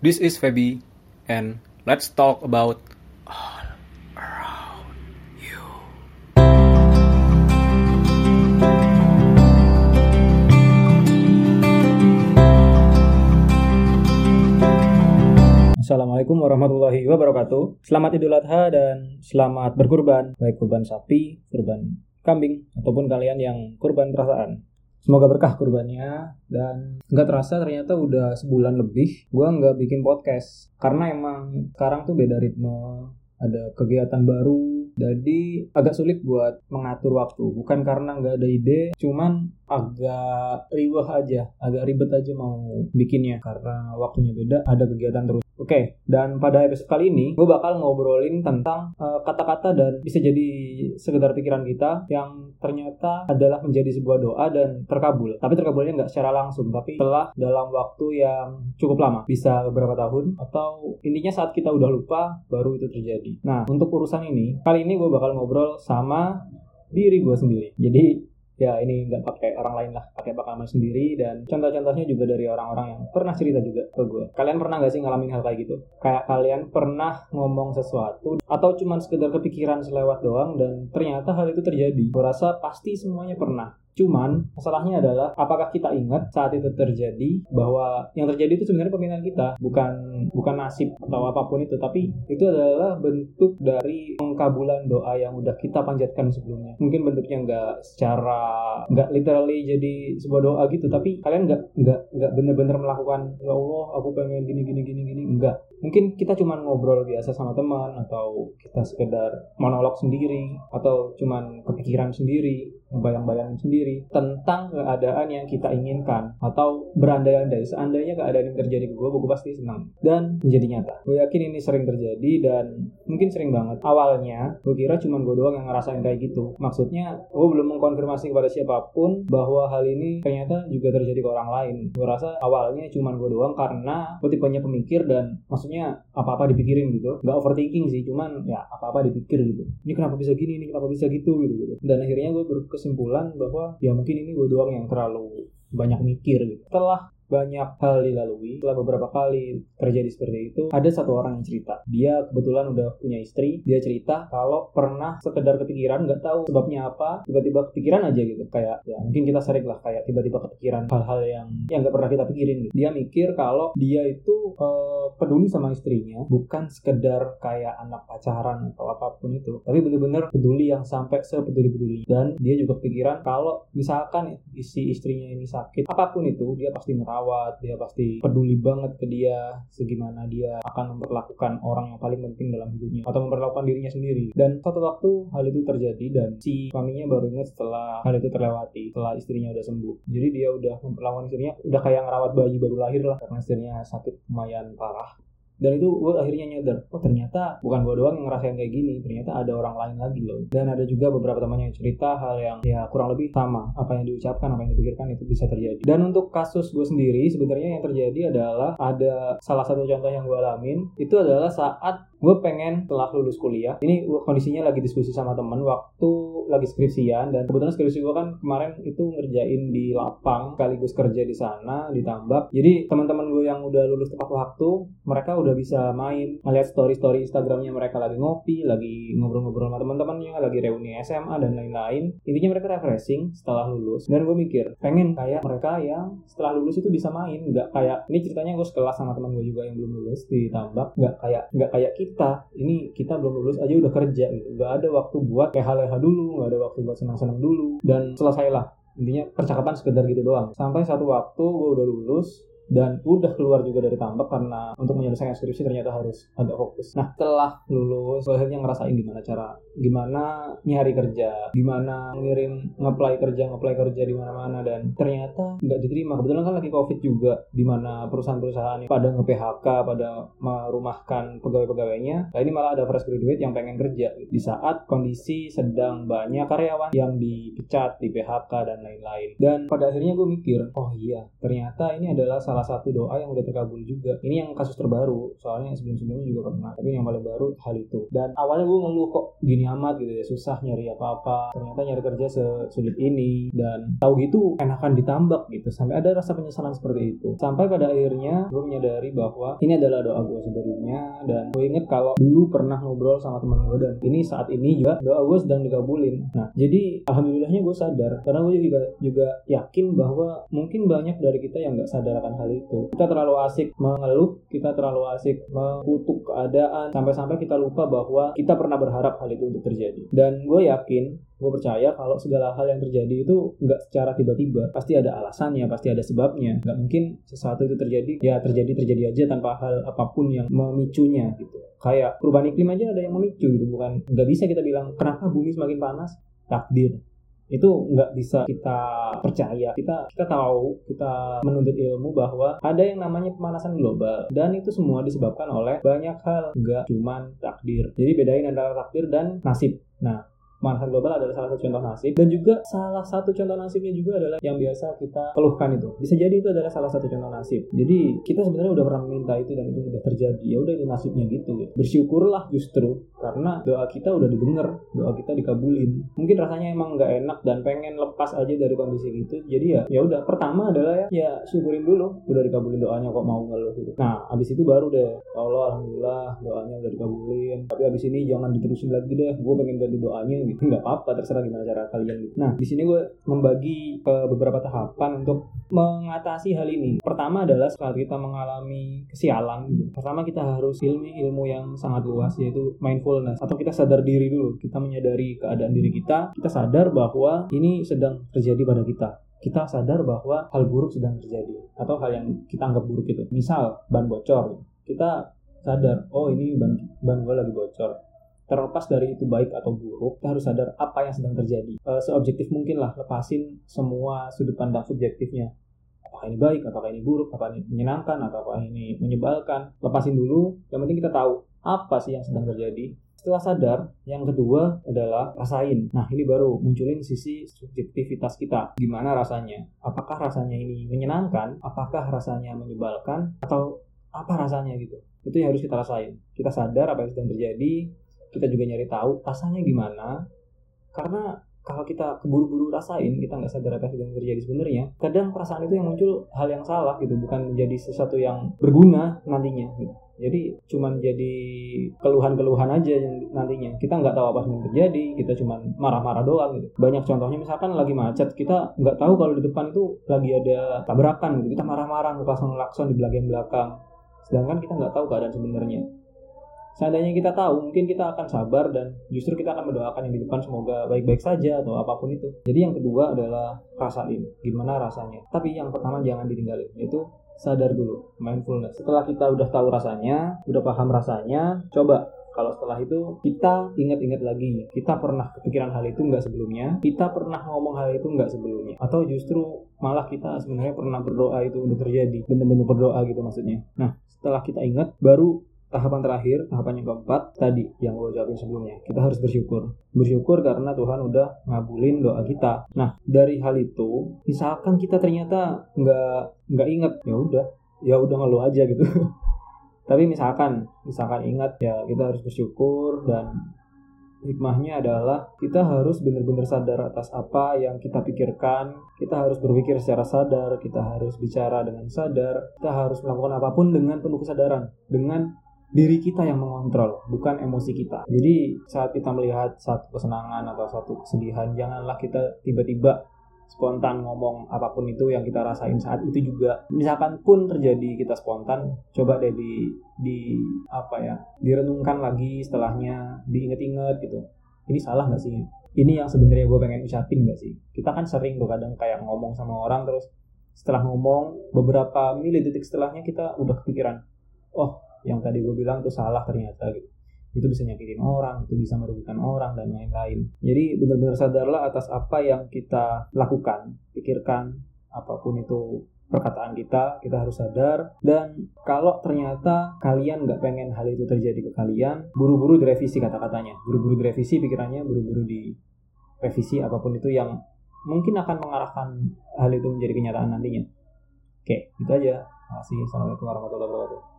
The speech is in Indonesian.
This is Feby, and let's talk about. Assalamualaikum warahmatullahi wabarakatuh. Selamat Idul Adha dan selamat berkurban, baik kurban sapi, kurban kambing, ataupun kalian yang kurban perasaan. Semoga berkah kurbannya. Dan nggak terasa ternyata udah sebulan lebih gue nggak bikin podcast. Karena emang sekarang tuh beda ritme. Ada kegiatan baru. Jadi agak sulit buat mengatur waktu. Bukan karena nggak ada ide cuman agak ribet aja. Agak ribet aja mau bikinnya. Karena waktunya beda ada kegiatan terus. Oke, dan pada episode kali ini gue bakal ngobrolin tentang uh, kata-kata dan bisa jadi sekedar pikiran kita yang ternyata adalah menjadi sebuah doa dan terkabul. Tapi terkabulnya nggak secara langsung, tapi setelah dalam waktu yang cukup lama, bisa beberapa tahun atau intinya saat kita udah lupa baru itu terjadi. Nah, untuk urusan ini, kali ini gue bakal ngobrol sama diri gue sendiri. Jadi ya ini nggak pakai orang lain lah pakai pengalaman sendiri. Dan contoh-contohnya juga dari orang-orang yang pernah cerita juga ke gue kalian pernah nggak sih ngalamin hal kayak gitu? Kayak kalian pernah ngomong sesuatu atau cuma sekedar kepikiran selewat doang dan ternyata hal itu terjadi. Gue rasa pasti semuanya pernah Cuman masalahnya adalah apakah kita ingat saat itu terjadi bahwa yang terjadi itu sebenarnya pemilihan kita, bukan bukan nasib atau apa pun itu, tapi itu adalah bentuk dari pengkabulan doa yang udah kita panjatkan sebelumnya. Mungkin bentuknya nggak secara nggak literally jadi sebuah doa gitu, tapi kalian nggak nggak nggak bener-bener melakukan ya Allah aku pengen gini gini gini gini enggak. Mungkin kita cuma ngobrol biasa sama teman atau kita sekedar monolog sendiri atau cuman kepikiran sendiri, bayang-bayangin sendiri tentang keadaan yang kita inginkan atau berandai-andai seandainya keadaan yang terjadi ke gue, gue pasti senang dan menjadi nyata. Gue yakin ini sering terjadi dan mungkin sering banget. Awalnya gue kira cuma gue doang yang ngerasain kayak gitu. Maksudnya gue belum mengkonfirmasi kepada siapa pun bahwa hal ini ternyata juga terjadi ke orang lain. Gue rasa awalnya cuma gue doang karena gue tipenya pemikir dan maksudnya apa-apa dipikirin gitu. Gak overthinking sih, cuman ya apa-apa dipikir gitu. Ini kenapa bisa gini, ini kenapa bisa gitu gitu. gitu. Dan akhirnya gue berkesimpulan bahwa ya mungkin ini gue doang yang terlalu banyak mikir gitu. Setelah banyak hal dilalui. Setelah beberapa kali terjadi seperti itu ada satu orang yang cerita. Dia kebetulan udah punya istri. Dia cerita kalau pernah sekedar kepikiran nggak tahu sebabnya apa tiba-tiba kepikiran aja gitu. Kayak ya mungkin kita sering lah kayak tiba-tiba kepikiran hal-hal yang yang nggak pernah kita pikirin gitu. Dia mikir kalau dia itu uh, peduli sama istrinya bukan sekedar kayak anak pacaran atau apa pun itu tapi bener-bener peduli yang sampai sepeduli-peduli. Dan dia juga kepikiran kalau misalkan isi istrinya ini sakit apa pun itu dia pasti merawat merawat dia pasti peduli banget ke dia segimana dia akan memperlakukan orang yang paling penting dalam hidupnya atau memperlakukan dirinya sendiri. Dan suatu waktu hal itu terjadi dan si suaminya baru ingat setelah hal itu terlewati setelah istrinya udah sembuh. Jadi dia udah memperlakukan istrinya udah kayak ngerawat bayi baru lahir lah karena istrinya sakit lumayan parah dan itu gue akhirnya nyadar oh ternyata bukan gue doang yang ngerasain kayak gini ternyata ada orang lain lagi loh. Dan ada juga beberapa temannya yang cerita hal yang ya kurang lebih sama apa yang diucapkan apa yang dipikirkan itu bisa terjadi. Dan untuk kasus gue sendiri sebenarnya yang terjadi adalah ada salah satu contoh yang gue alamin itu adalah saat gue pengen telah lulus kuliah ini kondisinya lagi diskusi sama temen waktu lagi skripsian dan kebetulan skripsi gue kan kemarin itu ngerjain di lapang sekaligus kerja di sana ditambah. Jadi teman-teman gue yang udah lulus tepat waktu mereka udah bisa main melihat story story instagramnya mereka lagi ngopi lagi ngobrol-ngobrol sama teman-temannya lagi reuni SMA dan lain-lain. Intinya mereka refreshing setelah lulus dan gue mikir pengen kayak mereka yang setelah lulus itu bisa main. Nggak kayak ini ceritanya gue sekelas sama teman gue juga yang belum lulus ditambah. Nggak kayak nggak kayak kita kita ini kita belum lulus aja udah kerja. Gitu nggak ada waktu buat leha-leha dulu nggak ada waktu buat senang-senang dulu. Dan selesailah. Intinya percakapan sekedar gitu doang. Sampai satu waktu gue udah lulus dan udah keluar juga dari tambak karena untuk menyelesaikan skripsi ternyata harus agak fokus. Nah setelah lulus, akhirnya ngerasain gimana cara, gimana nyari kerja, gimana ngirim ngeplay kerja, ngeplay kerja di mana-mana dan ternyata nggak diterima. Kebetulan kan lagi covid juga, di mana perusahaan-perusahaan pada nge-PHK, pada merumahkan pegawai-pegawainya. Nah ini malah ada fresh graduate yang pengen kerja di saat kondisi sedang banyak karyawan yang dipecat, di PHK dan lain-lain. Dan pada akhirnya gue mikir, oh iya ternyata ini adalah salah salah satu doa yang udah terkabul juga. Ini yang kasus terbaru soalnya sebelum-sebelumnya juga pernah tapi yang paling baru hal itu. Dan awalnya gue ngeluh kok gini amat gitu ya susah nyari apa-apa. Ternyata nyari kerja sesulit ini dan tahu gitu enakan ditambak gitu sampai ada rasa penyesalan seperti itu. Sampai pada akhirnya gue menyadari bahwa ini adalah doa gue sebelumnya dan gue inget kalau dulu pernah ngobrol sama teman gue dan ini saat ini juga doa gue sedang dikabulin. Nah jadi alhamdulillahnya gue sadar karena gue juga juga yakin bahwa mungkin banyak dari kita yang nggak sadar akan hal itu. Kita terlalu asik mengeluh kita terlalu asik mengutuk keadaan sampai-sampai kita lupa bahwa kita pernah berharap hal itu untuk terjadi. Dan gue yakin gue percaya kalau segala hal yang terjadi itu nggak secara tiba-tiba. Pasti ada alasannya pasti ada sebabnya. Nggak mungkin sesuatu itu terjadi ya terjadi terjadi aja tanpa hal apa pun yang memicunya gitu. Kayak perubahan iklim aja ada yang memicu gitu. Bukan nggak bisa kita bilang kenapa bumi semakin panas? Takdir itu nggak bisa kita percaya. Kita kita tahu kita menuntut ilmu bahwa ada yang namanya pemanasan global. Dan itu semua disebabkan oleh banyak hal. Nggak cuman takdir. Jadi bedain antara takdir dan nasib. Nah pemanasan global adalah salah satu contoh nasib dan juga salah satu contoh nasibnya juga adalah yang biasa kita keluhkan itu. Bisa jadi itu adalah salah satu contoh nasib. Jadi kita sebenarnya udah pernah meminta itu dan itu sudah terjadi. Ya udah itu nasibnya gitu. Bersyukurlah justru karena doa kita udah didengar doa kita dikabulin. Mungkin rasanya emang nggak enak dan pengen lepas aja dari kondisi gitu jadi ya ya udah. Pertama adalah ya ya syukurin dulu. Udah dikabulin doanya kok mau ngeluh gitu. Nah abis itu baru deh. Ya Allah alhamdulillah doanya udah dikabulin. Tapi abis ini jangan diterusin lagi deh. Gue pengen ganti doanya gitu. Nggak apa-apa terserah gimana cara kalian gitu. Nah di sini gue membagi ke beberapa tahapan untuk mengatasi hal ini. Pertama adalah saat kita mengalami kesialan gitu. pertama kita harus ilmi ilmu yang sangat luas yaitu mindfulness. Atau kita sadar diri dulu. Kita menyadari keadaan diri kita. Kita sadar bahwa ini sedang terjadi pada kita. Kita sadar bahwa hal buruk sedang terjadi. Atau hal yang kita anggap buruk itu. Misal ban bocor kita sadar oh ini ban ban gue lagi bocor terlepas dari itu baik atau buruk, kita harus sadar apa yang sedang terjadi. E, seobjektif mungkin lah, lepasin semua sudut pandang subjektifnya. Apakah ini baik, apakah ini buruk, apakah ini menyenangkan, apakah ini menyebalkan. Lepasin dulu, yang penting kita tahu apa sih yang sedang terjadi. Setelah sadar, yang kedua adalah rasain. Nah, ini baru munculin sisi subjektivitas kita. Gimana rasanya? Apakah rasanya ini menyenangkan? Apakah rasanya menyebalkan? Atau apa rasanya gitu? Itu yang harus kita rasain. Kita sadar apa yang sedang terjadi, kita juga nyari tahu rasanya gimana. Karena kalau kita keburu-buru rasain kita nggak sadar apa yang terjadi sebenarnya kadang perasaan itu yang muncul hal yang salah gitu bukan menjadi sesuatu yang berguna nantinya gitu. Jadi cuman jadi keluhan-keluhan aja yang nantinya. Kita nggak tahu apa yang terjadi kita cuman marah-marah doang gitu. Banyak contohnya misalkan lagi macet kita nggak tahu kalau di depan itu lagi ada tabrakan gitu. Kita marah-marah ngeklakson klakson di belakang belakang. Sedangkan kita nggak tahu keadaan sebenarnya seandainya kita tahu mungkin kita akan sabar dan justru kita akan mendoakan yang di depan semoga baik-baik saja atau apa pun itu. Jadi yang kedua adalah rasain gimana rasanya. Tapi yang pertama jangan ditinggalin itu sadar dulu mindfulness. Setelah kita udah tahu rasanya udah paham rasanya coba. Kalau setelah itu kita ingat-ingat lagi kita pernah kepikiran hal itu nggak sebelumnya? Kita pernah ngomong hal itu nggak sebelumnya? Atau justru malah kita sebenarnya pernah berdoa itu udah terjadi bener-bener berdoa gitu maksudnya. Nah setelah kita ingat baru tahapan terakhir, tahapan yang keempat tadi yang gue jawabin sebelumnya. Kita harus bersyukur. Bersyukur karena Tuhan udah ngabulin doa kita. Nah, dari hal itu, misalkan kita ternyata nggak nggak inget, ya udah, ya udah ngeluh aja gitu. Tapi misalkan, misalkan ingat ya kita harus bersyukur dan hikmahnya adalah kita harus benar-benar sadar atas apa yang kita pikirkan, kita harus berpikir secara sadar, kita harus bicara dengan sadar, kita harus melakukan apa pun dengan penuh kesadaran, dengan diri kita yang mengontrol, bukan emosi kita. Jadi saat kita melihat satu kesenangan atau satu kesedihan, janganlah kita tiba-tiba spontan ngomong apa pun itu yang kita rasain saat itu juga. Misalkan pun terjadi kita spontan, coba deh di di apa ya, direnungkan lagi setelahnya, diinget-inget gitu. Ini salah nggak sih? Ini yang sebenarnya gue pengen ucapin nggak sih? Kita kan sering tuh kadang kayak ngomong sama orang terus setelah ngomong beberapa milidetik setelahnya kita udah kepikiran, oh yang tadi gue bilang tuh salah ternyata gitu itu bisa nyakitin orang, itu bisa merugikan orang dan lain-lain. Jadi benar-benar sadarlah atas apa yang kita lakukan, pikirkan apa pun itu perkataan kita, kita harus sadar. Dan kalau ternyata kalian nggak pengen hal itu terjadi ke kalian, buru-buru direvisi kata-katanya, buru-buru direvisi pikirannya, buru-buru direvisi apa pun itu yang mungkin akan mengarahkan hal itu menjadi kenyataan nantinya. Oke, itu aja. Terima. Assalamualaikum warahmatullahi wabarakatuh.